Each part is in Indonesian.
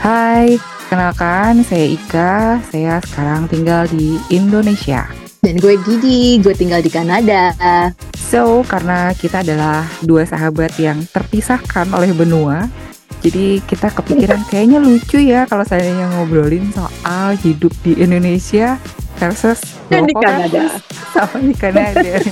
Hai, kenalkan saya Ika, saya sekarang tinggal di Indonesia. Dan gue Didi, gue tinggal di Kanada. So, karena kita adalah dua sahabat yang terpisahkan oleh benua, jadi kita kepikiran kayaknya lucu ya kalau saya yang ngobrolin soal hidup di Indonesia versus Dan di Kanada. sama di Kanada.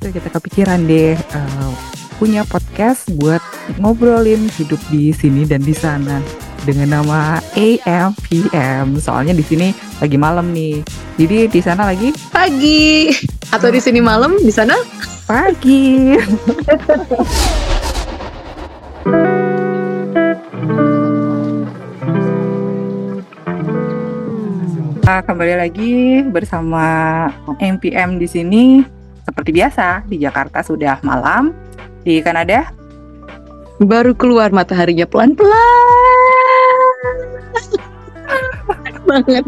Terus kita kepikiran deh uh, punya podcast buat ngobrolin hidup di sini dan di sana dengan nama AMPM. Soalnya di sini lagi malam nih. Jadi di sana lagi Pagi. Atau di sini malam, di sana pagi. Kembali lagi bersama MPM di sini. Seperti biasa, di Jakarta sudah malam, di Kanada baru keluar mataharinya pelan-pelan. Banget.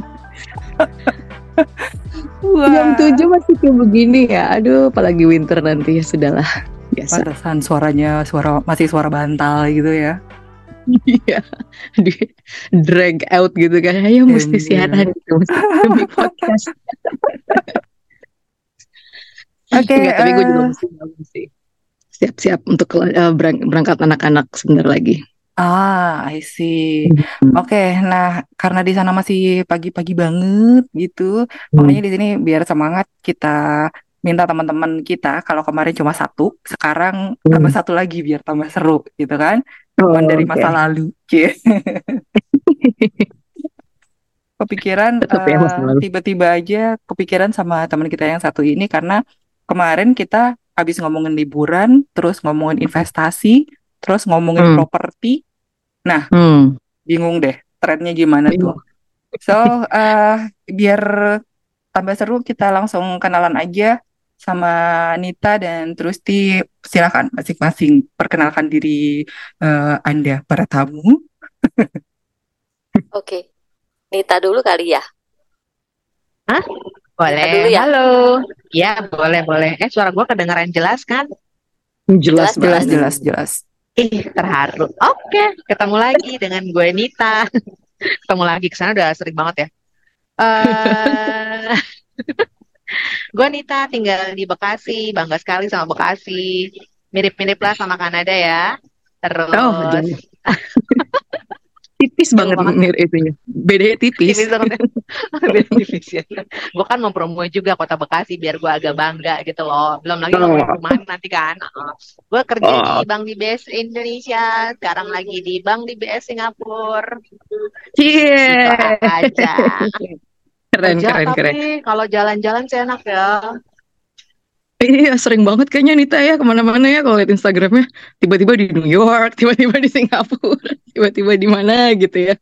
Jam 7 masih kayak begini ya. Aduh, apalagi winter nanti ya sudahlah. Biasa. Pantesan suaranya suara masih suara bantal gitu ya. Iya. Di drag out gitu kan. Ayo mesti Iya. siaran gitu. Mesti demi podcast. Oke, Enggak, tapi gue juga eh, mesti sih. Siap-siap untuk berang- berangkat anak-anak sebentar lagi. Ah, I see. Oke, nah karena di sana masih pagi-pagi banget gitu, makanya di sini biar semangat kita minta teman-teman kita kalau kemarin cuma satu, sekarang tambah Hmm. satu lagi biar tambah seru gitu kan. Oh, Teman dari oke. masa lalu. Cie. Kepikiran Tetap ya, masa eh, lalu. tiba-tiba aja kepikiran sama teman kita yang satu ini karena kemarin kita habis ngomongin liburan, terus ngomongin investasi, terus ngomongin Hmm. properti. Nah, Hmm. bingung deh trennya gimana tuh. So, eh biar tambah seru kita langsung kenalan aja sama Nita dan Trusti. Silakan masing-masing perkenalkan diri eh, Anda para tamu. Oke, Nita dulu kali ya. Boleh. dulu ya. Halo. Ya, boleh, boleh. Eh, suara gua kedengaran jelas kan? Jelas Jelas, Jelas, jelas, jelas. Ih, terharu. Oke, ketemu lagi dengan gue Nita. Ketemu lagi ke sana udah sering banget ya. Eh, gue Nita tinggal di Bekasi, bangga sekali sama Bekasi. Mirip-mirip lah sama Kanada ya. Terus Oh. Tipis banget banget. mir itunya. Bedanya tipis. tipis banget. Beda tipis ya. Gue kan mempromo juga kota Bekasi biar gue agak bangga gitu loh. Belum lagi Oh. perumahan nanti kan. Gue kerja Oh. di Bank DBS Indonesia, sekarang lagi di Bank DBS Singapura. Iya. Gitu aja. Keren, keren, keren. kalau jalan-jalan sih enak ya. Iya, sering banget kayaknya Nita ya ke mana-mana ya kalau lihat Instagramnya. Tiba-tiba di New York, tiba-tiba di Singapura, tiba-tiba di mana gitu ya.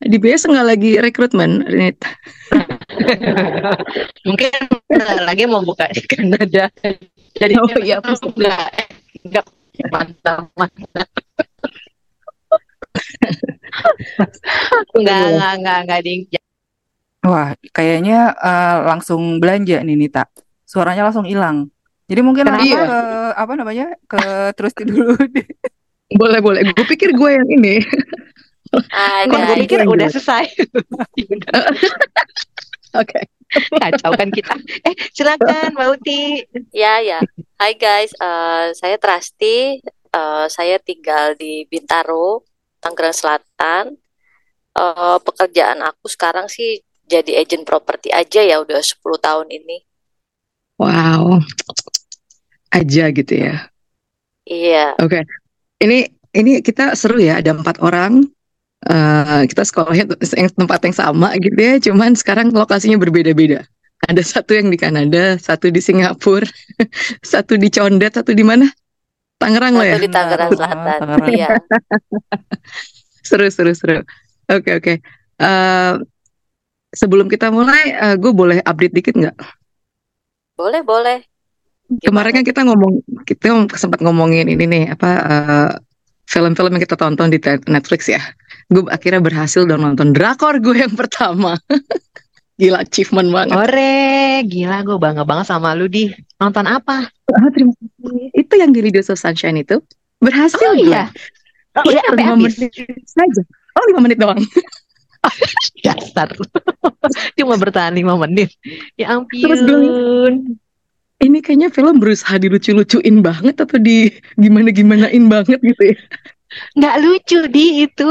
Di BS nggak lagi rekrutmen, Nita. Mungkin bentar lagi mau buka di Kanada. Jadi Oh, iya. enggak, eh, enggak mantap, mantap. Enggak, enggak, enggak, enggak di Wah, kayaknya eh, langsung belanja nih Nita. Suaranya langsung hilang. Jadi mungkin Kenapa? Iya. ke apa namanya? ke Trusti dulu deh. Boleh, boleh. Gue pikir gue yang ini. Hai Kan gue pikir Lanjut. udah selesai. Udah. Oke. Kacau kan kita. Eh, silakan Mbak Uti. ya ya. Hai guys, eh, saya Trasti. Eh, saya tinggal di Bintaro, Tangerang Selatan. Eh, pekerjaan aku sekarang sih jadi agent properti aja ya udah 10 tahun ini. Wow. Aja gitu ya. Iya, Oke. Ini ini kita seru ya, ada empat orang. Eh, kita sekolahnya tempat yang sama gitu ya, cuman sekarang lokasinya berbeda-beda. Ada satu yang di Kanada, satu di Singapura, satu di Condet, satu di mana? Tangerang lo ya? satu di Tangerang Selatan. Tangerang. Iya. Seru, seru, seru. Oke, oke. Eh, sebelum kita mulai, gue boleh update dikit nggak? Boleh, boleh. Kemarin kan kita ngomong, kita sempat ngomongin ini nih, apa eh, film-film yang kita tonton di Netflix ya. Gue akhirnya berhasil dan nonton drakor gue yang pertama. Gila, achievement banget. Ore, gila gue bangga banget sama lu di nonton apa? Ah, terima kasih. Itu yang di Video Sunshine itu berhasil Oh gue. iya. Oh, Iya, sampai lima habis. menit saja. Oh lima menit doang. Dasar. Cuma bertahan lima menit. Ya Terus gue ampun. ini kayaknya film berusaha dilucu-lucuin banget atau di gimana-gimanain banget gitu ya. Nggak lucu di itu.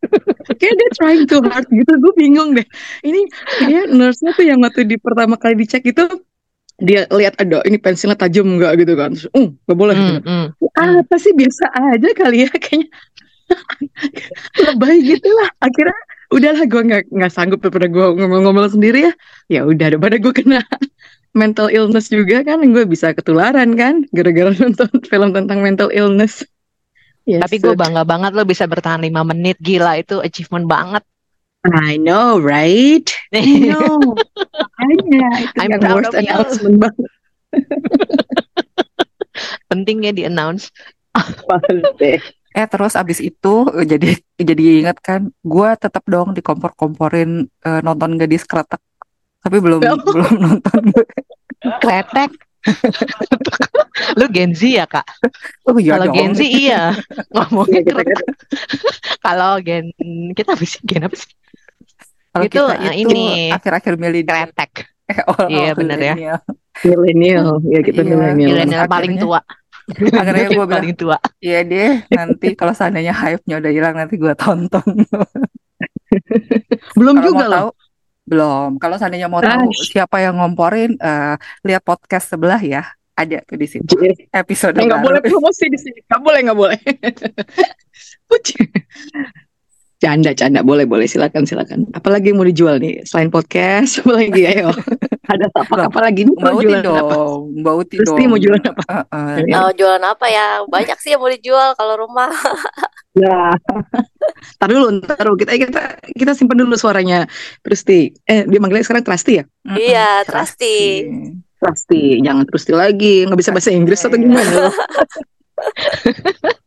Kayak dia trying too hard gitu. Gue bingung deh. Ini kayak nurse-nya tuh yang waktu di pertama kali dicek itu dia lihat ada ini pensilnya tajam nggak gitu kan. Terus, uh, nggak boleh. gitu. Hmm, hmm. Apa sih biasa aja kali ya kayaknya. Lebay gitu lah. Akhirnya udahlah gue nggak nggak sanggup daripada gue ngomong-ngomong sendiri ya. Ya udah daripada gue kena mental illness juga kan gue bisa ketularan kan gara-gara nonton film tentang mental illness. Yes, Tapi gue bangga banget lo bisa bertahan lima menit. Gila itu achievement banget. I know, right? I know. Makanya itu I'm yang proud worst of you. announcement banget. Pentingnya di announce. Eh terus abis itu eh, jadi jadi ingat kan, gue tetap dong dikompor-komporin eh, nonton gadis kretek, tapi belum Oh. belum nonton. Kretek. Lu Gen Z ya kak? Oh iya Kalau. Gen Z iya. Ngomongin Iya, kretek. Kalau Gen kita apa sih? Gen apa sih? Kalau Itu, kita eh, itu ini. akhir-akhir milenial. Kretek. Eh, oh, Iya, oh, bener ya. milenial. Milenial, ya kita Iya, milenial. Milenial paling Akhirnya- tua. Akhirnya gue bilang, tua. iya deh, nanti kalau seandainya hype-nya udah hilang nanti gue tonton. Belum Kalau juga loh. tahu, belum. Kalau seandainya mau tahu Ash. siapa yang ngomporin, eh, lihat podcast sebelah ya. Ada tuh di situ episode Eh, nggak boleh promosi di sini. Nggak boleh, nggak boleh. Canda, canda. Boleh, boleh. Silakan, silakan. Apalagi yang mau dijual nih? Selain podcast, apa lagi? Ayo. Ada apa, apa lagi nih? Mbak Mau Uti jualan apa? dong, Mbak Uti Terus dong. mau jualan apa? Heeh. Iya. Oh, jualan apa ya? Banyak sih yang mau dijual kalau rumah. Ya. Ntar dulu, ntar dulu. Kita, kita, kita simpan dulu suaranya. Trusti. Eh, dia manggilnya sekarang Trusty ya? Iya, Trusty. Trusty. Jangan Trusti lagi. Nggak bisa bahasa Inggris atau Iya. gimana?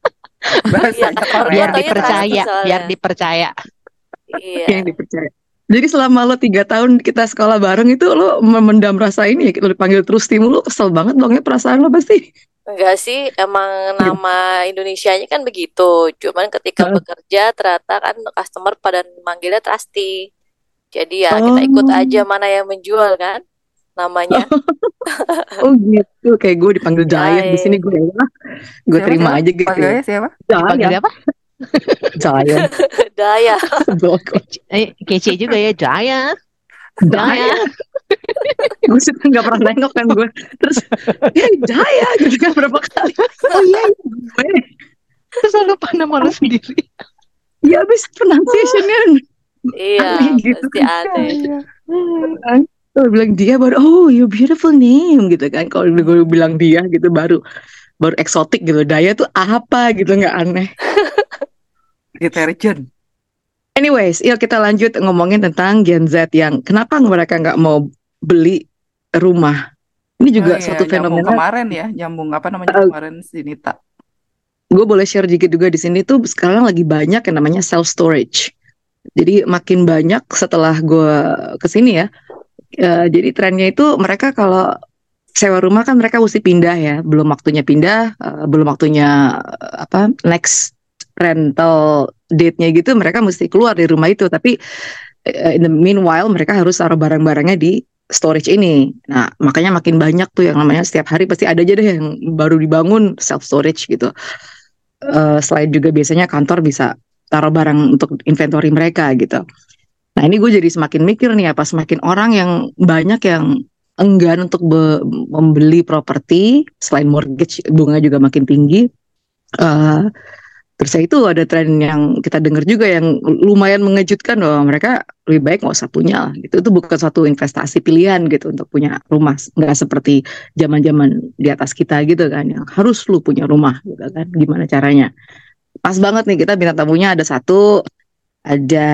lo? Bahasanya Korea. Biar dipercaya. Biar dipercaya. Iya. yang dipercaya. Jadi selama lo tiga tahun kita sekolah bareng itu lo memendam rasa ini ya, lo dipanggil Trusti mulu kesel banget dong ya perasaan lo pasti. Enggak sih, emang nama Indonesianya kan begitu. Cuman ketika Heeh. bekerja ternyata kan customer pada manggilnya Trusty. Jadi ya kita ikut Oh. aja mana yang menjual kan namanya. Oh gitu, kayak gue dipanggil Jaya di Jaya. sini gue ya, gue terima siapa? aja gitu. Panggilnya siapa? Dipanggil Jaya, apa? Jaya, Daya. Eh, kece juga ya, Jaya. Jaya. gue suka nggak pernah nengok kan gue. Terus, ya Jaya gitu kan berapa kali. Oh iya, iya, gue. Terus lu lupa nama lu sendiri. Ya abis pronunciationnya Iya, Aneh gitu. pasti aneh. kan. Gue bilang dia baru, oh you beautiful name gitu kan. Kalau gue bilang dia gitu baru baru eksotik gitu. Daya tuh apa gitu nggak aneh. Deterjen. Anyways, yuk kita lanjut ngomongin tentang Gen Z yang kenapa mereka nggak mau beli rumah. Ini juga Oh iya, suatu fenomena. kemarin ya, nyambung apa namanya Uh, kemarin si Nita. Gue boleh share dikit juga di sini tuh sekarang lagi banyak yang namanya self storage. Jadi makin banyak setelah gue ke sini ya. Eh, jadi trennya itu mereka kalau sewa rumah kan mereka mesti pindah ya, belum waktunya pindah, eh, belum waktunya eh, apa next rental date-nya gitu, mereka mesti keluar dari rumah itu. Tapi eh, in the meanwhile mereka harus taruh barang-barangnya di storage ini. Nah makanya makin banyak tuh yang namanya setiap hari pasti ada aja deh yang baru dibangun self storage gitu. Eh, selain juga biasanya kantor bisa taruh barang untuk inventory mereka gitu. Nah ini gue jadi semakin mikir nih apa semakin orang yang banyak yang enggan untuk be- membeli properti selain mortgage bunga juga makin tinggi. Eh terus ya itu ada tren yang kita dengar juga yang lumayan mengejutkan bahwa mereka lebih baik nggak usah punya lah gitu. Itu bukan suatu investasi pilihan gitu untuk punya rumah. Nggak seperti zaman-zaman di atas kita gitu kan yang harus lu punya rumah gitu kan. Gimana caranya? Pas banget nih kita bintang tamunya ada satu ada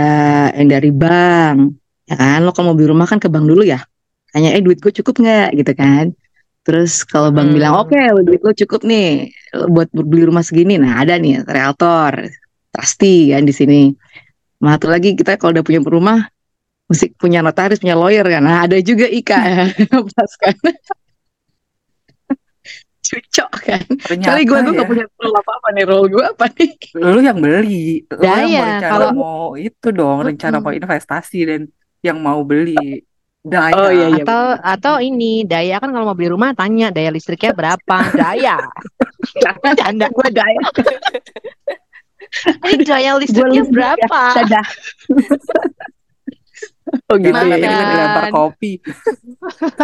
yang dari bank. Ya kan? Lo kalau mau beli rumah kan ke bank dulu ya. Tanya eh duit gue cukup nggak? Gitu kan. Terus kalau bank Hmm. bilang oke duit lo cukup nih lo buat beli rumah segini. Nah ada nih realtor trustee kan di sini. Nah, satu lagi kita kalau udah punya rumah mesti punya notaris punya lawyer kan. Nah ada juga Ika. Pas kan Cocok kan. Ternyata Kali gue gue ya, gak punya role apa apa nih role gue apa nih? lu yang beli, lu yang Daya, berencana kalau mau itu dong, rencana mau investasi dan yang mau beli. Daya. Oh iya iya. atau atau ini daya kan kalau mau beli rumah tanya daya listriknya berapa daya canda Gue daya. ini daya Gue listriknya listrik ya. berapa Dadah. oh gitu Jangan ya. Makan. dilempar kopi.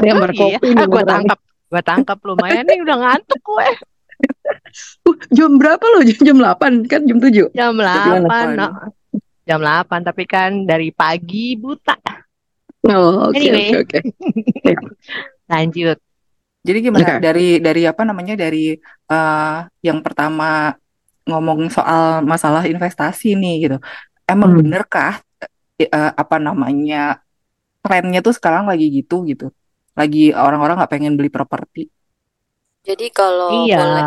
Lempar iya kopi nih ah, gue tangkap gue tangkap lumayan nih udah ngantuk gue Uh, jam berapa loh? Jam, jam 8 kan jam 7. jam Gimana? 8 no. jam 8 tapi kan dari pagi buta Oh, oke Anyway. oke oke. lanjut Jadi gimana Oke. dari dari apa namanya dari eh, yang pertama ngomong soal masalah investasi nih gitu. Emang Hmm. benerkah eh, eh, apa namanya trennya tuh sekarang lagi gitu gitu. Lagi orang-orang nggak pengen beli properti. Jadi kalau iya boleh.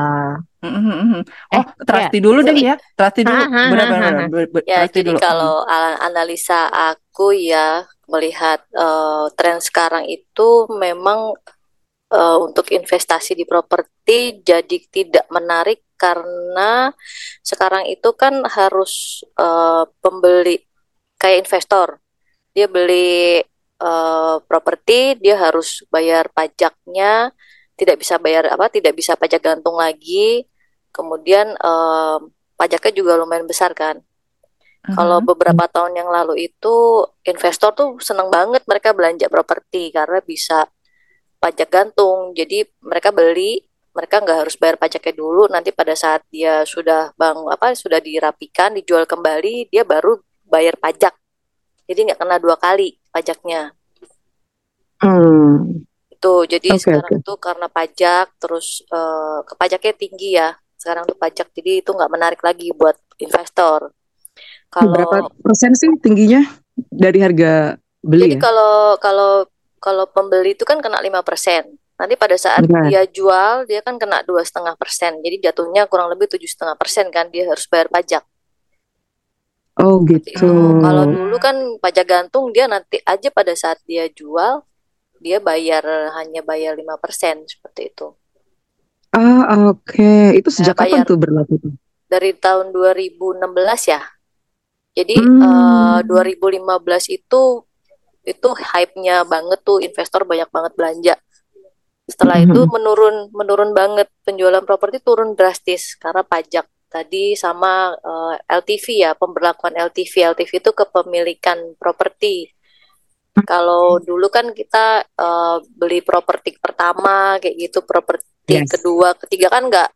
Eh, Oh, Trusty dulu deh ya. Trusty dulu. Ha, ha, Benar ha, benar ha, benar. Ber- ber- Ya, jadi dulu. kalau analisa aku ya melihat eh, tren sekarang itu memang eh, untuk investasi di properti jadi tidak menarik karena sekarang itu kan harus eh, pembeli kayak investor. Dia beli eh, properti, dia harus bayar pajaknya, tidak bisa bayar apa, tidak bisa pajak gantung lagi. Kemudian eh, pajaknya juga lumayan besar kan. Kalau Mhm. beberapa tahun yang lalu itu investor tuh seneng banget mereka belanja properti karena bisa pajak gantung. Jadi mereka beli, mereka nggak harus bayar pajaknya dulu. Nanti pada saat dia sudah bang apa sudah dirapikan, dijual kembali, dia baru bayar pajak. Jadi nggak kena dua kali pajaknya. Hmm. Itu jadi Oke, sekarang tuh karena pajak terus eh, kepajaknya tinggi ya. Sekarang tuh pajak jadi itu nggak menarik lagi buat investor. Berapa Kalau persen sih tingginya dari harga beli Jadi ya? kalau kalau kalau pembeli itu kan kena 5%. Nanti pada saat Oke. dia jual dia kan kena dua setengah persen. Jadi jatuhnya kurang lebih tujuh setengah persen kan dia harus bayar pajak. Oh Seperti gitu. itu. Kalau dulu kan pajak gantung dia nanti aja pada saat dia jual dia bayar hanya bayar 5% seperti itu. Ah oke. Itu Ya, sejak kapan tuh berlaku tuh? dari tahun 2016 ya. Jadi Hmm. eh, 2015 itu itu hype-nya banget tuh investor banyak banget belanja. Setelah itu Mhm. menurun menurun banget penjualan properti turun drastis karena pajak tadi sama eh, LTV ya pemberlakuan LTV LTV itu kepemilikan properti. Kalau dulu kan kita eh, beli properti pertama kayak gitu properti Yes. kedua ketiga kan nggak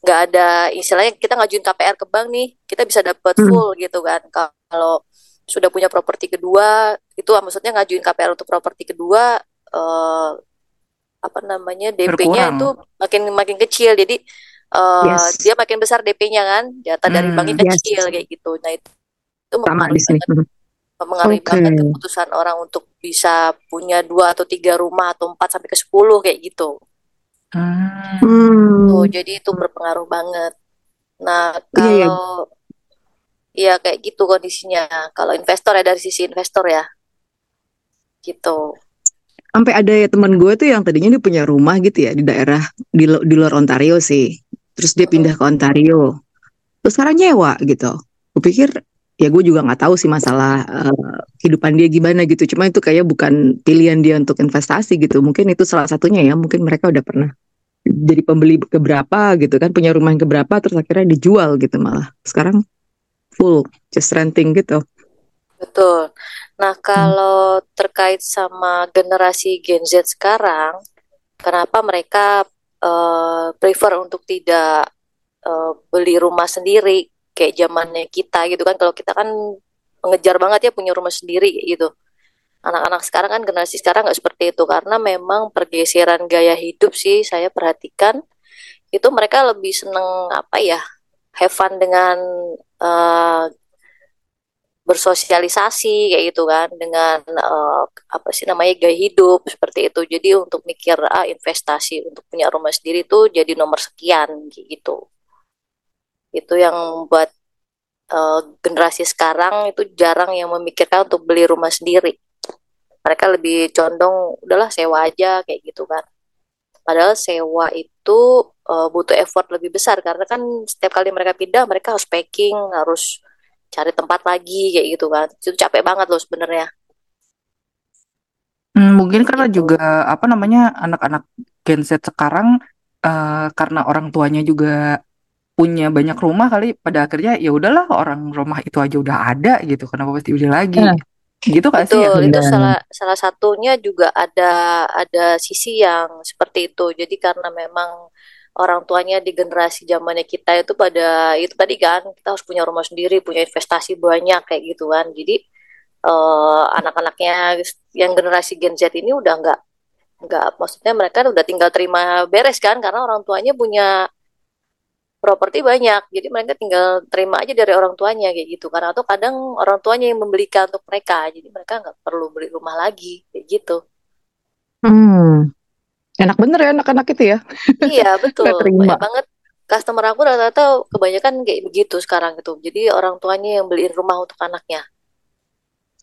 nggak ada istilahnya kita ngajuin KPR ke bank nih kita bisa dapat Hmm. full gitu kan kalau sudah punya properti kedua itu maksudnya ngajuin KPR untuk properti kedua eh, apa namanya DP-nya itu makin makin kecil jadi eh, Yes. dia makin besar DP-nya kan jatah dari Hmm, banknya yes. kecil kayak gitu nah itu itu Sama di mempengaruhi sini. banget mempengaruhi Oke. banget keputusan orang untuk bisa punya dua atau tiga rumah atau empat sampai ke sepuluh kayak gitu Hmm. Tuh, Hmm. jadi itu berpengaruh banget. Nah, Iya, iya. kalau ya kayak gitu kondisinya. Kalau investor ya dari sisi investor ya, gitu. Sampai ada ya teman gue tuh yang tadinya dia punya rumah gitu ya di daerah di, di luar Ontario sih. Terus dia pindah ke Ontario. Terus sekarang nyewa gitu. Gue pikir ya gue juga nggak tahu sih masalah eh, kehidupan dia gimana gitu. Cuma itu kayak bukan pilihan dia untuk investasi gitu. Mungkin itu salah satunya ya. Mungkin mereka udah pernah jadi pembeli keberapa gitu kan punya rumah yang keberapa terus akhirnya dijual gitu malah. Sekarang full just renting gitu. Betul. Nah, kalau terkait sama generasi Gen Z sekarang, kenapa mereka eh, prefer untuk tidak eh, beli rumah sendiri kayak zamannya kita gitu kan? Kalau kita kan mengejar banget ya punya rumah sendiri gitu. Anak-anak sekarang kan generasi sekarang nggak seperti itu karena memang pergeseran gaya hidup sih saya perhatikan itu mereka lebih seneng apa ya have fun dengan eh, bersosialisasi kayak gitu kan dengan eh, apa sih namanya gaya hidup seperti itu. Jadi untuk mikir ah investasi untuk punya rumah sendiri tuh jadi nomor sekian gitu. Itu yang buat eh, generasi sekarang itu jarang yang memikirkan untuk beli rumah sendiri. Mereka lebih condong udahlah sewa aja kayak gitu kan. Padahal sewa itu itu uh, butuh effort lebih besar karena kan setiap kali mereka pindah mereka harus packing, harus cari tempat lagi kayak gitu kan. Itu capek banget loh sebenarnya. Hmm, mungkin karena Gitu. juga apa namanya anak-anak Gen Z sekarang uh, karena orang tuanya juga punya banyak rumah kali pada akhirnya ya udahlah orang rumah itu aja udah ada gitu kenapa mesti beli lagi Nah. gitu gak sih ya Betul, itu salah salah satunya juga ada ada sisi yang seperti itu. Jadi karena memang orang tuanya di generasi zamannya kita itu pada itu tadi kan kita harus punya rumah sendiri, punya investasi banyak kayak gitu kan. Jadi eh, anak-anaknya yang generasi Gen Z ini udah nggak nggak maksudnya mereka udah tinggal terima beres kan karena orang tuanya punya properti banyak. Jadi mereka tinggal terima aja dari orang tuanya kayak gitu kan. Atau kadang orang tuanya yang membelikan untuk mereka. Jadi mereka nggak perlu beli rumah lagi kayak gitu. Hmm. Enak bener ya anak-anak itu ya. Iya betul. Banyak banget customer aku rata-rata kebanyakan kayak begitu sekarang gitu. Jadi orang tuanya yang beliin rumah untuk anaknya.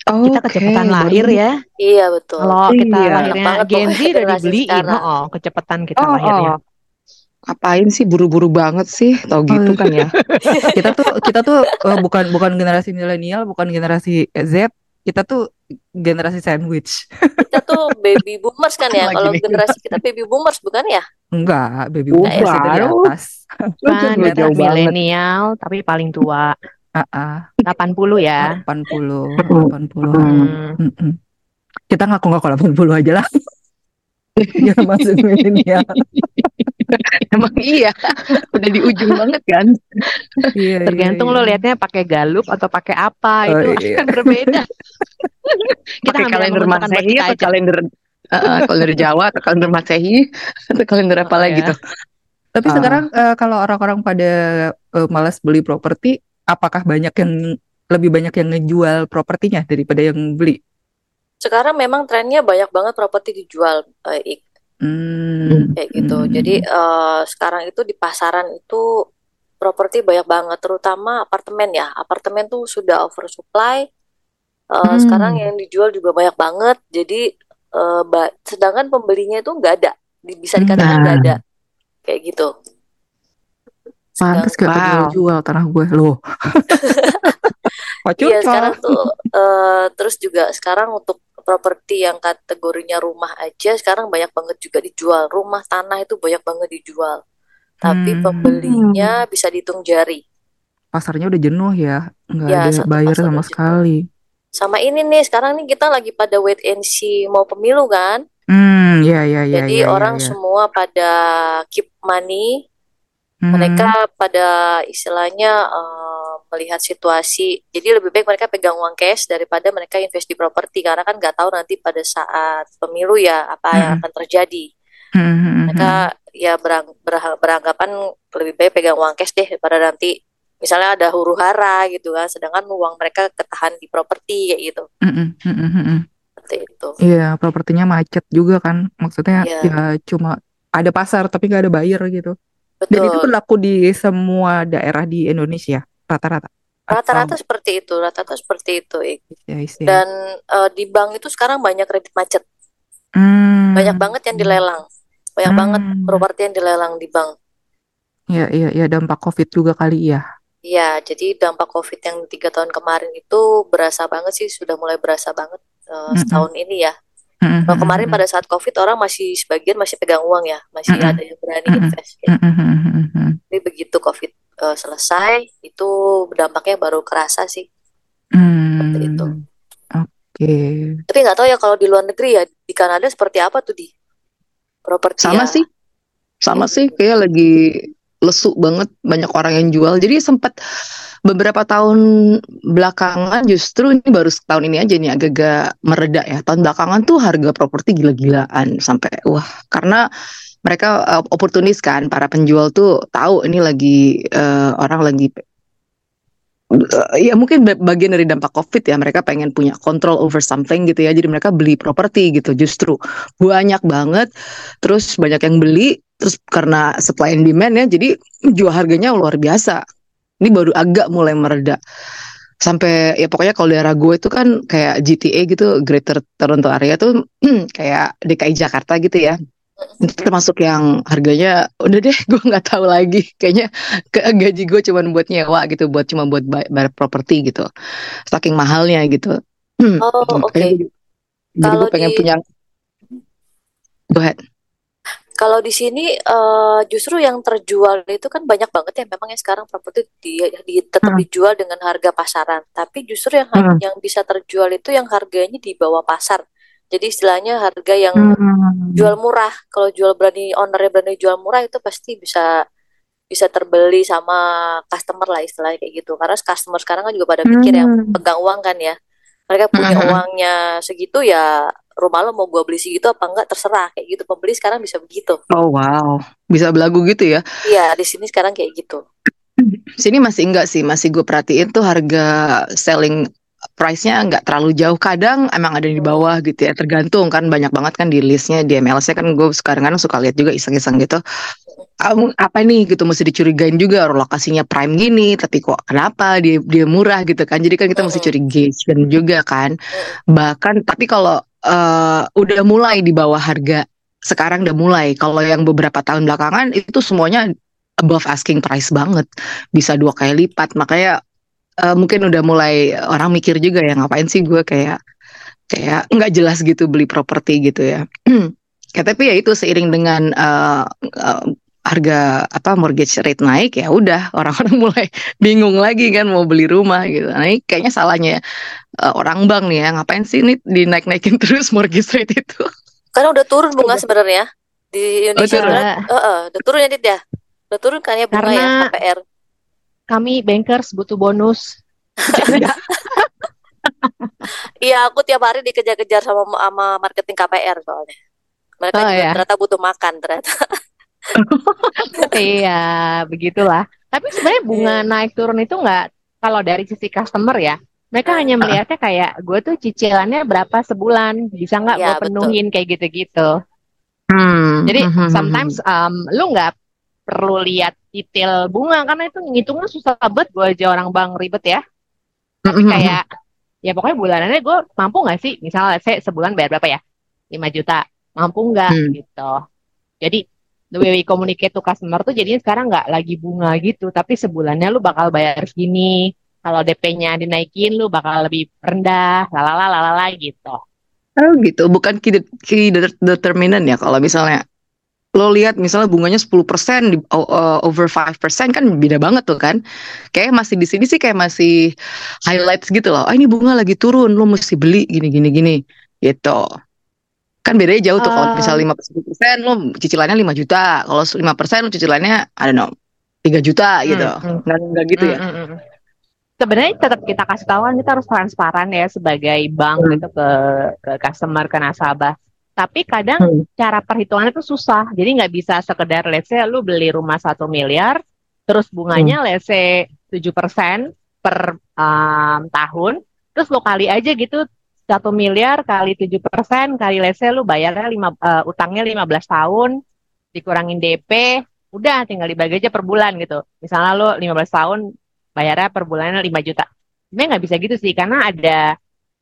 Kita Oke, kecepatan lahir ya. Iya betul. Kalau kita Iya. lahirnya Banget Gen Z udah dibeliin, sekarang. oh, kecepatan kita Oh, lahirnya. oh. Ngapain sih buru-buru banget sih? Tau gitu kan ya. kita tuh kita tuh uh, bukan bukan generasi milenial bukan generasi Z kita tuh generasi sandwich Kita tuh baby boomers kan ya. Kalau generasi kita baby boomers bukan ya? enggak baby boomers Bukan. masih dari atas Kan banget. milenial tapi paling tua. ah 80 ya. 80 80 Hmm. Mm-mm. kita ngaku-ngaku 80 aja lah jangan masuk milenial Emang iya, udah di ujung banget kan. iya, iya, Tergantung lo iya. liatnya pakai galup atau pakai apa Oh, itu iya. akan berbeda. Kita Pakai kalender Masehi kita atau aja. kalender uh, kalender Jawa atau kalender Masehi atau kalender apa Oh, lagi ya. tuh? Tapi Ah. sekarang eh, kalau orang-orang pada eh, malas beli properti, apakah banyak yang lebih banyak yang ngejual propertinya daripada yang beli? Sekarang memang trennya banyak banget properti dijual. Ik. Hmm. kayak gitu. Hmm. Jadi eh, sekarang itu di pasaran itu properti banyak banget, terutama apartemen ya. Apartemen tuh sudah oversupply. Eh, Hmm. Sekarang yang dijual juga banyak banget. Jadi ba- sedangkan pembelinya itu nggak ada, bisa dikatakan nggak Nah. ada, kayak gitu. Pantes gak Wow. kejual tanah gue loh. Iya sekarang tuh eh, terus juga sekarang untuk properti yang kategorinya rumah aja sekarang banyak banget juga dijual. Rumah tanah itu banyak banget dijual. Tapi Hmm. pembelinya bisa dihitung jari. Pasarnya udah jenuh ya, nggak Ya, ada buyer pasar sama jenuh. sekali. Sama ini nih, sekarang nih kita lagi pada wait and see mau pemilu kan. Hmm, ya ya ya Jadi ya ya, orang ya. semua pada keep money, Hmm. mereka pada istilahnya eh, melihat situasi. Jadi lebih baik mereka pegang uang cash daripada mereka invest di properti karena kan nggak tahu nanti pada saat pemilu ya apa yang Hmm. akan terjadi. Hmm, hmm, hmm, Mereka ya berang, berha- beranggapan lebih baik pegang uang cash deh daripada nanti misalnya ada huru hara gitu kan, sedangkan uang mereka ketahan di properti kayak gitu. hmm, hmm, hmm, hmm. Seperti itu. Iya, propertinya macet juga kan. Maksudnya Iya. ya cuma ada pasar tapi nggak ada buyer gitu. Dan itu Betul. berlaku di semua daerah di Indonesia rata-rata. Rata-rata Atau seperti itu, rata-rata seperti itu. Ik. ya, isi. Dan eh, di bank itu sekarang banyak kredit macet, Hmm. banyak banget yang dilelang, banyak banget Hmm. properti yang dilelang di bank. Iya, iya, iya dampak COVID juga kali ya. Iya, jadi dampak COVID yang tiga tahun kemarin itu berasa banget sih, sudah mulai berasa banget eh, Mm-mm. setahun ini ya. Hmm, Kalau hmm, kemarin hmm, pada saat COVID orang masih sebagian masih pegang uang ya, masih Mm-mm. ada yang berani invest. hmm, hmm, hmm, hmm, hmm. Tapi begitu COVID eh, selesai, itu dampaknya baru kerasa sih, seperti itu. Hmm, Oke. Tapi nggak tahu ya kalau di luar negeri ya, di Kanada seperti apa tuh di properti Sama ya? sih, sama sih kayak lagi lesu banget banyak orang yang jual. Jadi sempat beberapa tahun belakangan justru ini baru tahun ini aja nih agak-agak mereda ya. Tahun belakangan tuh harga properti gila-gilaan sampai wah karena mereka uh, oportunis kan para penjual tuh tahu ini lagi uh, orang lagi uh, ya mungkin ba- bagian dari dampak COVID ya mereka pengen punya control over something gitu ya. Jadi mereka beli properti gitu justru banyak banget terus banyak yang beli terus karena supply and demand ya jadi jual harganya luar biasa. Ini baru agak mulai mereda. Sampai ya pokoknya kalau daerah gue itu kan kayak GTA gitu Greater Toronto Area tuh kayak DKI Jakarta gitu ya. Termasuk yang harganya udah deh gue nggak tahu lagi. Kayaknya ke gaji gue cuma buat nyewa gitu buat cuma buat bay- bayar properti gitu. Saking mahalnya gitu. Oh, oke. Kayaknya jadi gue pengen di punya go ahead kalau di sini eh, justru yang terjual itu kan banyak banget ya memang yang sekarang properti di, di- tetap Hmm, dijual dengan harga pasaran. Tapi justru yang hmm, yang bisa terjual itu yang harganya di bawah pasar. Jadi istilahnya harga yang hmm. jual murah. Kalau jual berani ownernya berani jual murah itu pasti bisa bisa terbeli sama customer lah istilahnya kayak gitu. Karena customer sekarang kan juga pada mikir yang Hmm. pegang uang kan ya. Mereka punya hmm. uangnya segitu ya rumah lo mau gua beli segitu apa enggak terserah kayak gitu. Pembeli sekarang bisa begitu. Oh wow, bisa belagu gitu ya. Iya, di sini sekarang kayak gitu. Sini masih enggak sih, masih gue perhatiin tuh harga selling price-nya enggak terlalu jauh. Kadang emang ada di bawah gitu ya, tergantung kan banyak banget kan di listnya di MLS-nya kan gue sekarang kan suka lihat juga iseng-iseng gitu. Am- apa nih gitu mesti dicurigain juga lokasinya prime gini, tapi kok kenapa dia dia murah gitu kan? Jadi kan kita mesti curigain juga kan. Bahkan tapi kalau eh, udah mulai di bawah harga sekarang udah mulai. Kalau yang beberapa tahun belakangan itu semuanya above asking price banget, bisa dua kali lipat. Makanya eh, mungkin udah mulai orang mikir juga ya ngapain sih gue kayak kayak nggak jelas gitu beli properti gitu ya. ya tapi ya itu seiring dengan eh, eh, harga apa mortgage rate naik ya udah orang-orang mulai bingung lagi kan mau beli rumah gitu. Nah, ini kayaknya salahnya eh, orang bank nih ya ngapain sih ini dinaik-naikin terus mortgage rate itu. Karena udah turun bunga sebenarnya di Oh, Indonesia turun. sebenarnya, Enggak, eh, eh, udah turun ya Dit ya? Udah turun kan ya bunga ya karena KPR. kami bankers butuh bonus. Iya, aku tiap hari dikejar-kejar sama sama marketing KPR soalnya. Mereka Oh juga ya, ternyata butuh makan ternyata. iya, begitulah. Tapi sebenarnya bunga Iya. naik turun itu nggak, kalau dari sisi customer ya, mereka hanya Hmm. melihatnya kayak gue tuh cicilannya berapa sebulan, bisa nggak gue Ya, betul. penuhin kayak gitu-gitu. Hmm, Jadi hmm, hmm, hmm, sometimes um, lu nggak perlu lihat detail bunga karena itu ngitungnya susah banget gue aja orang bank ribet ya. Tapi kayak ya pokoknya bulanannya gue mampu nggak sih? Misalnya saya sebulan bayar berapa ya? 5 juta. Mampu nggak hmm. gitu. Jadi the way we communicate to customer tuh jadinya sekarang nggak lagi bunga gitu, tapi sebulannya lu bakal bayar segini. Kalau DP-nya dinaikin lu bakal lebih rendah, lalala lalala gitu. Oh gitu, bukan key, key de- determinant ya kalau misalnya lo lihat misalnya bunganya 10% di o- over 5% kan beda banget tuh kan. Kayak masih di sini sih kayak masih highlights gitu loh. Ah ini bunga lagi turun, lo mesti beli gini gini gini gitu. Kan bedanya jauh tuh kalau Um, misalnya 50% lo cicilannya 5 juta, kalau 5% lo cicilannya don't know 3 juta gitu. mm, mm, Nggak, nggak gitu mm, ya. mm, mm. Sebenarnya tetap kita kasih tahu kan kita harus transparan ya sebagai bank Hmm. gitu ke ke customer ke nasabah. Tapi kadang Hmm. cara perhitungannya itu susah. Jadi nggak bisa sekedar let's say lu beli rumah satu miliar, terus Hmm. bunganya let's say 7% per um, tahun, terus lo kali aja gitu satu miliar kali 7% kali let's say lu bayarnya lima, eh, utangnya 15 tahun, dikurangin DP, udah tinggal dibagi aja per bulan gitu. Misalnya lo 15 tahun bayarnya per bulannya 5 juta. Sebenarnya nggak bisa gitu sih karena ada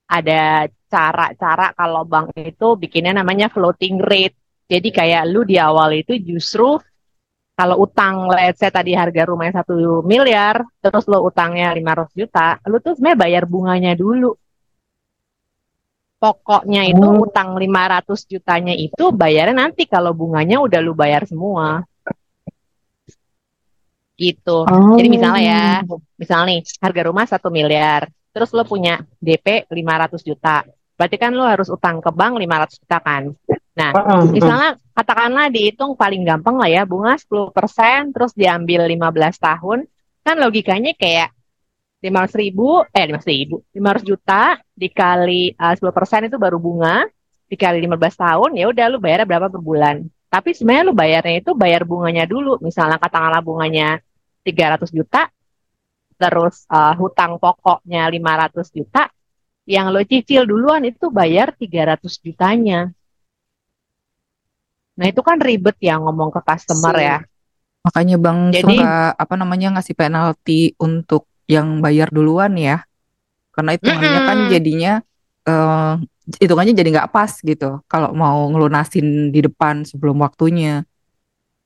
ada cara-cara kalau bank itu bikinnya namanya floating rate. Jadi kayak lu di awal itu justru kalau utang let's say tadi harga rumahnya satu miliar, terus lo utangnya 500 juta, lu tuh sebenarnya bayar bunganya dulu. Pokoknya itu Oh. utang 500 jutanya itu bayarnya nanti kalau bunganya udah lu bayar semua. Gitu. Jadi misalnya ya, Oh. misalnya nih harga rumah satu miliar, terus lo punya DP 500 juta. Berarti kan lo harus utang ke bank 500 juta kan. Nah, misalnya katakanlah dihitung paling gampang lah ya, bunga 10%, terus diambil 15 tahun, kan logikanya kayak 500 ribu, eh 500 ribu, 500 juta dikali uh, 10% itu baru bunga, dikali 15 tahun, ya udah lu bayarnya berapa per bulan. Tapi sebenarnya lu bayarnya itu bayar bunganya dulu. Misalnya katakanlah bunganya 300 juta, terus uh, hutang pokoknya 500 juta, yang lo cicil duluan itu bayar 300 jutanya. Nah, itu kan ribet ya ngomong ke customer ya. Makanya Bang Jadi- suka apa namanya ngasih penalti untuk yang bayar duluan ya. Karena hitungannya kan Mm-mm. jadinya eh, hitungannya jadi nggak pas gitu kalau mau ngelunasin di depan sebelum waktunya.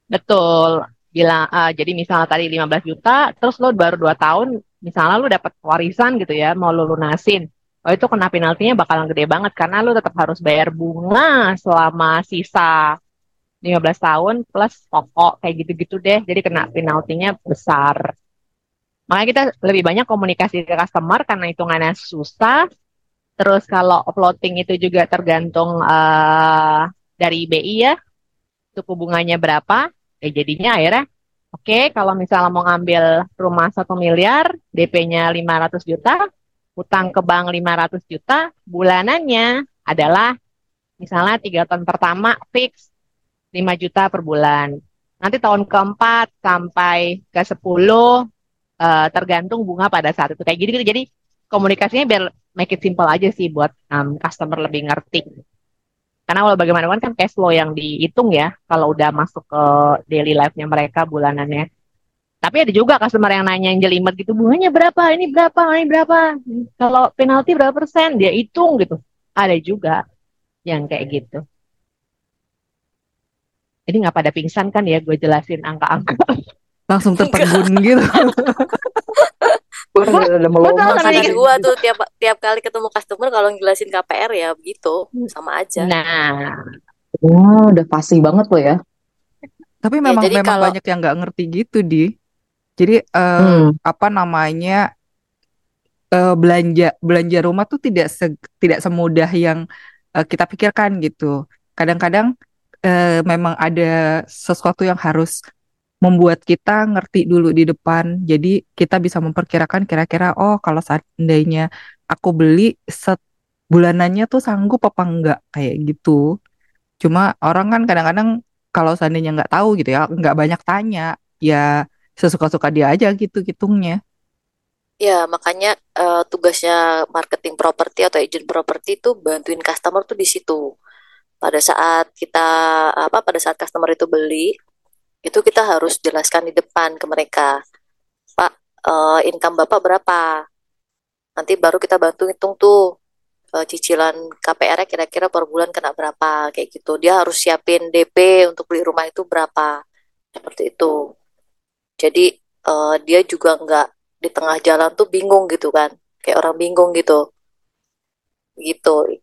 Betul. Bilang uh, jadi misalnya tadi 15 juta, terus lo baru 2 tahun, misalnya lo dapat warisan gitu ya, mau lo lunasin. Oh itu kena penaltinya bakalan gede banget karena lo tetap harus bayar bunga selama sisa 15 tahun plus pokok kayak gitu-gitu deh. Jadi kena penaltinya besar. Makanya kita lebih banyak komunikasi ke customer karena hitungannya susah. Terus kalau uploading itu juga tergantung uh, dari BI ya, suku bunganya berapa. Ya jadinya akhirnya, oke okay, kalau misalnya mau ngambil rumah satu miliar, DP-nya 500 juta, utang ke bank 500 juta, bulanannya adalah misalnya tiga tahun pertama fix 5 juta per bulan. Nanti tahun keempat sampai ke 10 uh, tergantung bunga pada saat itu kayak gitu. Jadi komunikasinya biar make it simple aja sih buat um, customer lebih ngerti. Karena kalau bagaimanapun kan cash flow yang dihitung ya kalau udah masuk ke daily life-nya mereka bulanannya. Tapi ada juga customer yang nanya yang jelimet gitu, bunganya berapa, ini berapa, ini berapa. Kalau penalti berapa persen, dia hitung gitu. Ada juga yang kayak gitu. Jadi nggak pada pingsan kan ya gue jelasin angka-angka. Langsung tertegun gitu. gue udah melompat gue tuh tiap tiap kali ketemu customer kalau ngelasin KPR ya begitu sama aja. Nah. Oh, udah pasti banget loh ya. Tapi memang ya, memang kalau... banyak yang nggak ngerti gitu di. Jadi uh, hmm. apa namanya uh, belanja belanja rumah tuh tidak se, tidak semudah yang uh, kita pikirkan gitu. Kadang-kadang uh, memang ada sesuatu yang harus membuat kita ngerti dulu di depan. Jadi kita bisa memperkirakan kira-kira oh kalau seandainya aku beli set bulanannya tuh sanggup apa enggak kayak gitu. Cuma orang kan kadang-kadang kalau seandainya nggak tahu gitu ya, nggak banyak tanya, ya sesuka-suka dia aja gitu hitungnya. Ya, makanya uh, tugasnya marketing properti atau agent properti itu bantuin customer tuh di situ. Pada saat kita apa pada saat customer itu beli, itu kita harus jelaskan di depan ke mereka. Pak uh, income Bapak berapa? Nanti baru kita bantu hitung tuh uh, cicilan KPR-nya kira-kira per bulan kena berapa kayak gitu. Dia harus siapin DP untuk beli rumah itu berapa. Seperti itu. Jadi uh, dia juga nggak di tengah jalan tuh bingung gitu kan. Kayak orang bingung gitu. Gitu.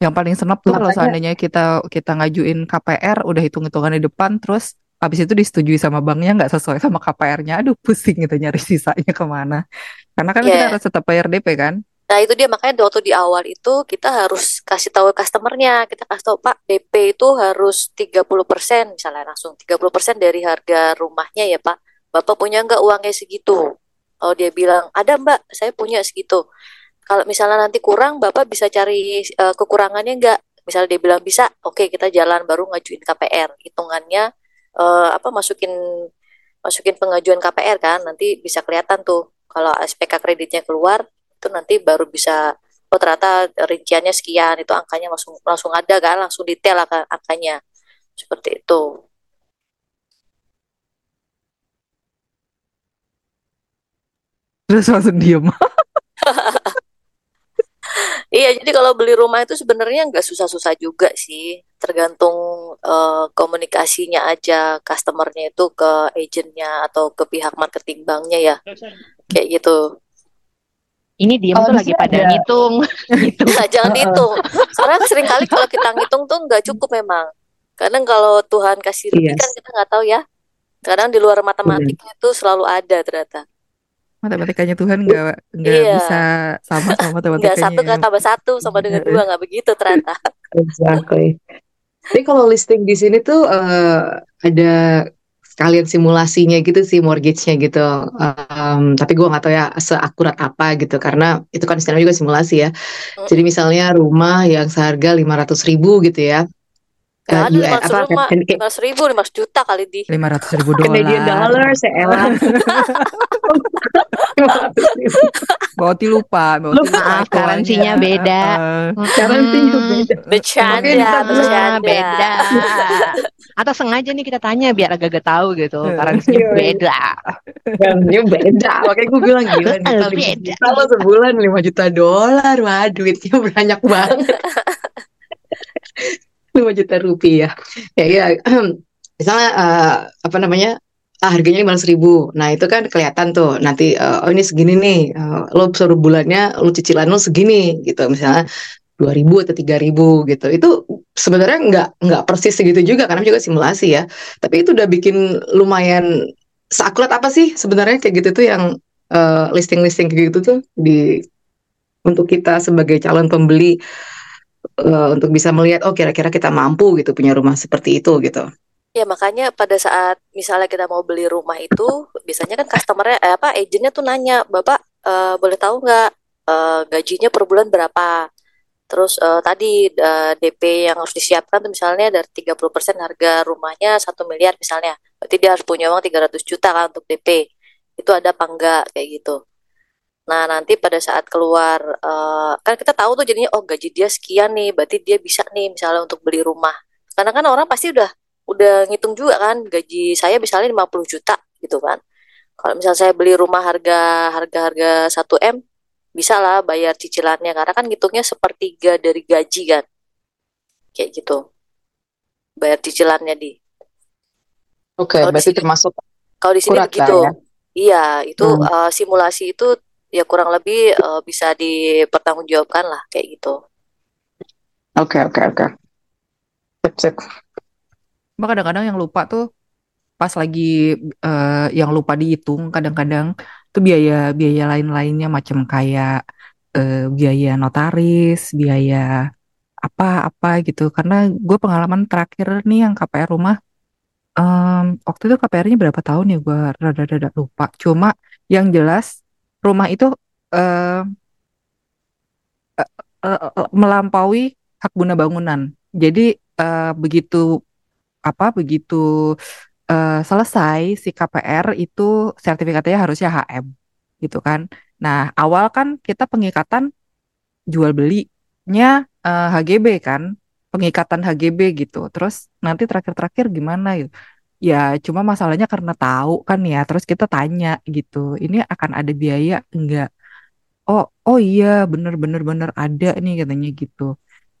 Yang paling senap tuh kalau seandainya kita kita ngajuin KPR udah hitung-hitungan di depan terus habis itu disetujui sama banknya nggak sesuai sama KPR-nya, aduh pusing gitu nyari sisanya ke mana. Karena kan yeah. kita harus tetap bayar DP kan. Nah itu dia makanya waktu di awal itu kita harus kasih tahu customernya, kita kasih tahu Pak DP itu harus 30% misalnya langsung 30% dari harga rumahnya ya Pak. Bapak punya nggak uangnya segitu? Oh dia bilang ada Mbak, saya punya segitu. Kalau misalnya nanti kurang, Bapak bisa cari uh, kekurangannya nggak? Misalnya dia bilang bisa, oke okay, kita jalan baru ngajuin KPR. Hitungannya uh, apa masukin masukin pengajuan KPR kan nanti bisa kelihatan tuh kalau SPK kreditnya keluar itu nanti baru bisa oh ternyata rinciannya sekian itu angkanya langsung langsung ada kan langsung detail angkanya. Seperti itu. Terus langsung diem Iya, jadi kalau beli rumah itu sebenarnya nggak susah-susah juga sih, tergantung uh, komunikasinya aja, customernya itu ke agentnya atau ke pihak marketing banknya ya, kayak gitu. Ini dia tuh lagi pada ada. ngitung, gitu. Nah, jangan dihitung. Soalnya sering kali kalau kita ngitung tuh nggak cukup memang. Kadang kalau Tuhan kasih lebih yes. kan kita nggak tahu ya. Kadang di luar matematika itu selalu ada ternyata matematikanya Tuhan nggak nggak iya. bisa sama sama matematikanya. Nggak satu kata tambah satu sama dengan dua nggak begitu ternyata. exactly. Jadi kalau listing di sini tuh uh, ada sekalian simulasinya gitu sih mortgage-nya gitu. Um, tapi gue nggak tahu ya seakurat apa gitu karena itu kan istilahnya juga simulasi ya. Jadi misalnya rumah yang seharga lima ratus ribu gitu ya. Gak ada lima ratus ribu, lima ratus ribu, lima ratus juta kali di. Lima ratus ribu dolar. Canadian dollar, saya Bauti lupa, Bauti lupa Maaf, sekolahnya. karansinya beda. Karansinya Hmm. beda. Bercanda, bercanda. beda. Atau sengaja nih kita tanya biar agak-agak tahu gitu. Karansinya Iya, iya. beda. Karansinya beda. Makanya gue bilang gila nih. Kalau sebulan 5 juta dolar, wah duitnya banyak banget. 5 juta rupiah. Ya, ya. Misalnya, eh, apa namanya, ah, harganya 500 ribu. Nah, itu kan kelihatan tuh. Nanti, eh, oh ini segini nih. Eh, lo suruh bulannya, lo cicilan lo segini gitu. Misalnya 2000 atau 3000 gitu. Itu sebenarnya nggak nggak persis segitu juga karena juga simulasi ya. Tapi itu udah bikin lumayan seakurat apa sih sebenarnya kayak gitu tuh yang listing-listing kayak gitu tuh di untuk kita sebagai calon pembeli eh, untuk bisa melihat oh kira-kira kita mampu gitu punya rumah seperti itu gitu. Ya makanya pada saat misalnya kita mau beli rumah itu biasanya kan customernya eh, apa agentnya tuh nanya bapak eh, boleh tahu nggak eh, gajinya per bulan berapa? Terus eh, tadi eh, DP yang harus disiapkan tuh misalnya dari 30% harga rumahnya satu miliar misalnya. Berarti dia harus punya uang 300 juta kan untuk DP itu ada apa enggak kayak gitu nah nanti pada saat keluar eh, kan kita tahu tuh jadinya oh gaji dia sekian nih berarti dia bisa nih misalnya untuk beli rumah karena kan orang pasti udah udah ngitung juga kan gaji saya misalnya 50 juta gitu kan. Kalau misalnya saya beli rumah harga harga harga 1 M bisa lah bayar cicilannya karena kan ngitungnya sepertiga dari gaji kan. Kayak gitu. Bayar cicilannya di. Oke, di berarti sini- termasuk Kalau di sini begitu. ya. Iya, itu Hmm. eh, simulasi itu ya kurang lebih eh, bisa dipertanggungjawabkan lah kayak gitu. oke oke oke. Sip, sip. Cuma kadang-kadang yang lupa tuh pas lagi eh, yang lupa dihitung kadang-kadang tuh biaya biaya lain-lainnya macam kayak eh, biaya notaris, biaya apa-apa gitu. Karena gue pengalaman terakhir nih yang KPR rumah em, waktu itu KPR-nya berapa tahun ya gue rada-rada lupa. Cuma yang jelas rumah itu eh, eh, melampaui hak guna bangunan. Jadi eh, begitu apa begitu eh, selesai si KPR itu sertifikatnya harusnya HM gitu kan. Nah, awal kan kita pengikatan jual belinya eh, HGB kan, pengikatan HGB gitu. Terus nanti terakhir-terakhir gimana gitu. Ya, cuma masalahnya karena tahu kan ya, terus kita tanya gitu. Ini akan ada biaya enggak? Oh, oh iya, bener-bener bener ada nih katanya gitu.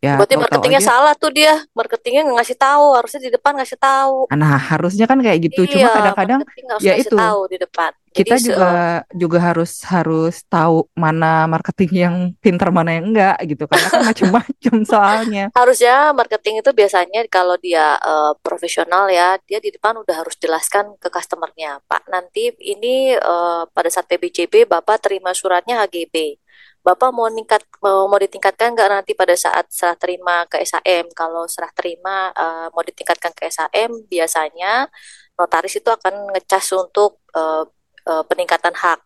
Ya, Berarti marketingnya aja. salah tuh dia. Marketingnya nggak ngasih tahu, harusnya di depan ngasih tahu. Nah, harusnya kan kayak gitu. Cuma Iya, kadang-kadang marketing harus ya itu. tahu di depan. kita Jadi se- juga juga harus harus tahu mana marketing yang pinter mana yang enggak gitu karena kan macem-macem soalnya harusnya marketing itu biasanya kalau dia eh, profesional ya, dia di depan udah harus jelaskan ke customernya, Pak, nanti ini eh, pada saat PBJB Bapak terima suratnya HGB. Bapak mau ningkat mau, mau ditingkatkan nggak nanti pada saat serah terima ke SAM? Kalau serah terima eh, mau ditingkatkan ke SAM, biasanya notaris itu akan ngecas untuk eh, eh, peningkatan hak.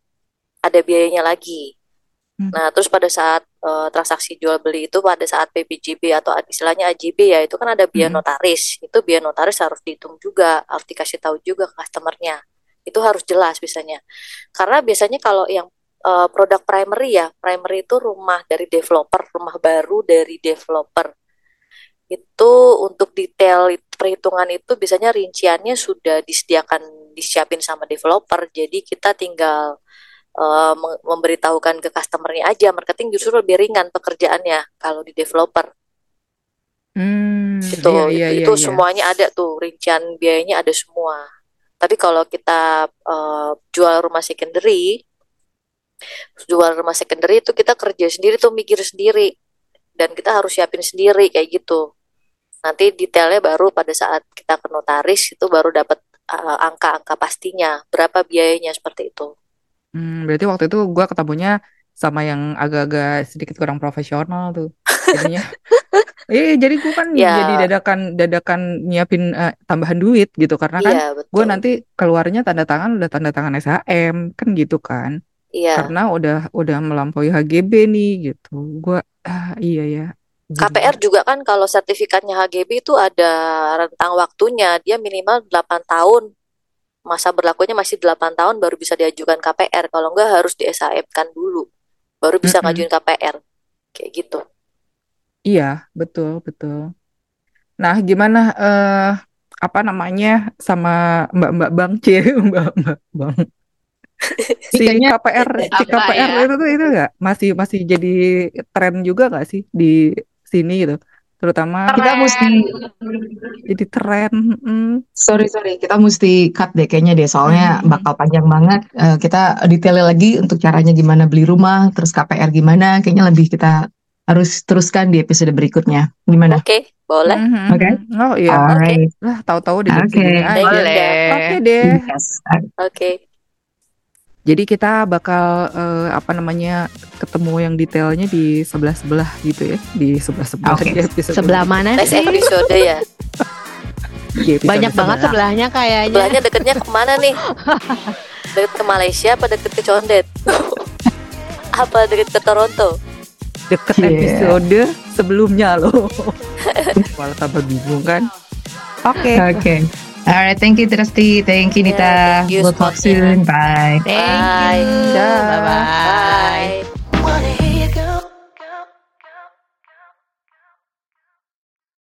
Ada biayanya lagi. Hmm. Nah, terus pada saat eh, transaksi jual beli itu pada saat PBJB atau istilahnya AJB ya, itu kan ada biaya Mm-mm. notaris. Itu biaya notaris harus dihitung juga, harus dikasih tahu juga ke customernya. Itu harus jelas biasanya. Karena biasanya kalau yang eh, produk primary ya, primary itu rumah dari developer, rumah baru dari developer. Itu untuk detail it- perhitungan itu biasanya rinciannya sudah disediakan, disiapin sama developer. Jadi kita tinggal mem- memberitahukan ke customernya aja. Marketing justru lebih ringan pekerjaannya kalau di developer. hmm Itu iya iya itu, iya itu iya semuanya ada tuh, rincian biayanya ada semua. Tapi kalau kita eh, jual rumah secondary, jual rumah secondary itu kita kerja sendiri tuh mikir sendiri dan kita harus siapin sendiri kayak gitu. Nanti detailnya baru pada saat kita ke notaris itu baru dapat eh, angka-angka pastinya, berapa biayanya seperti itu. Hmm, berarti waktu itu gua ketemunya sama yang agak-agak sedikit kurang profesional tuh jadinya Iya, jadi gue kan Ya. jadi dadakan dadakan nyiapin eh, tambahan duit gitu karena kan Iya, gue nanti keluarnya tanda tangan udah tanda tangan SHM kan gitu kan Iya. karena udah udah melampaui HGB nih gitu gue ah iya ya Jadi- KPR juga kan kalau sertifikatnya HGB itu ada rentang waktunya, dia minimal 8 tahun. Masa berlakunya masih 8 tahun baru bisa diajukan KPR. Kalau enggak harus di kan dulu. baru bisa Mm-mm. ngajuin KPR. Kayak gitu. Iya, betul, betul. Nah, gimana eh apa namanya sama Mbak-mbak Bang C, Mbak-mbak Bang. Si KPR, si KPR ya? itu tuh itu nggak masih masih jadi tren juga nggak sih di sini gitu, terutama kita mesti jadi tren. mm. sorry sorry kita mesti cut deh kayaknya deh soalnya Hmm. bakal panjang banget. Eh, kita detail lagi untuk caranya gimana beli rumah, terus KPR gimana. Kayaknya lebih kita harus teruskan di episode berikutnya. Gimana? Oke, boleh. Mhm, Oke. mhm. Oh iya, Alright. lah tahu-tahu di Oke. you, Boleh. Nda. Oke deh. Yes. Oke. Jadi kita bakal eh, apa namanya ketemu yang detailnya di sebelah sebelah gitu ya, di sebelah sebelah Oke. episode Sebelah mana Next sih? episode ya. episode Banyak banget sebelah. sebelahnya kayaknya. Sebelahnya deketnya ke mana nih? Deket ke Malaysia apa deket ke Condet? apa deket ke Toronto? deket Yeah. episode sebelumnya loh. Malah tambah bingung kan. Oke. Oke. Alright, thank you Trusty, thank you Yeah, Nita. thank you, we'll talk soon. Bye. Thank Bye. you. Bye-bye. Bye.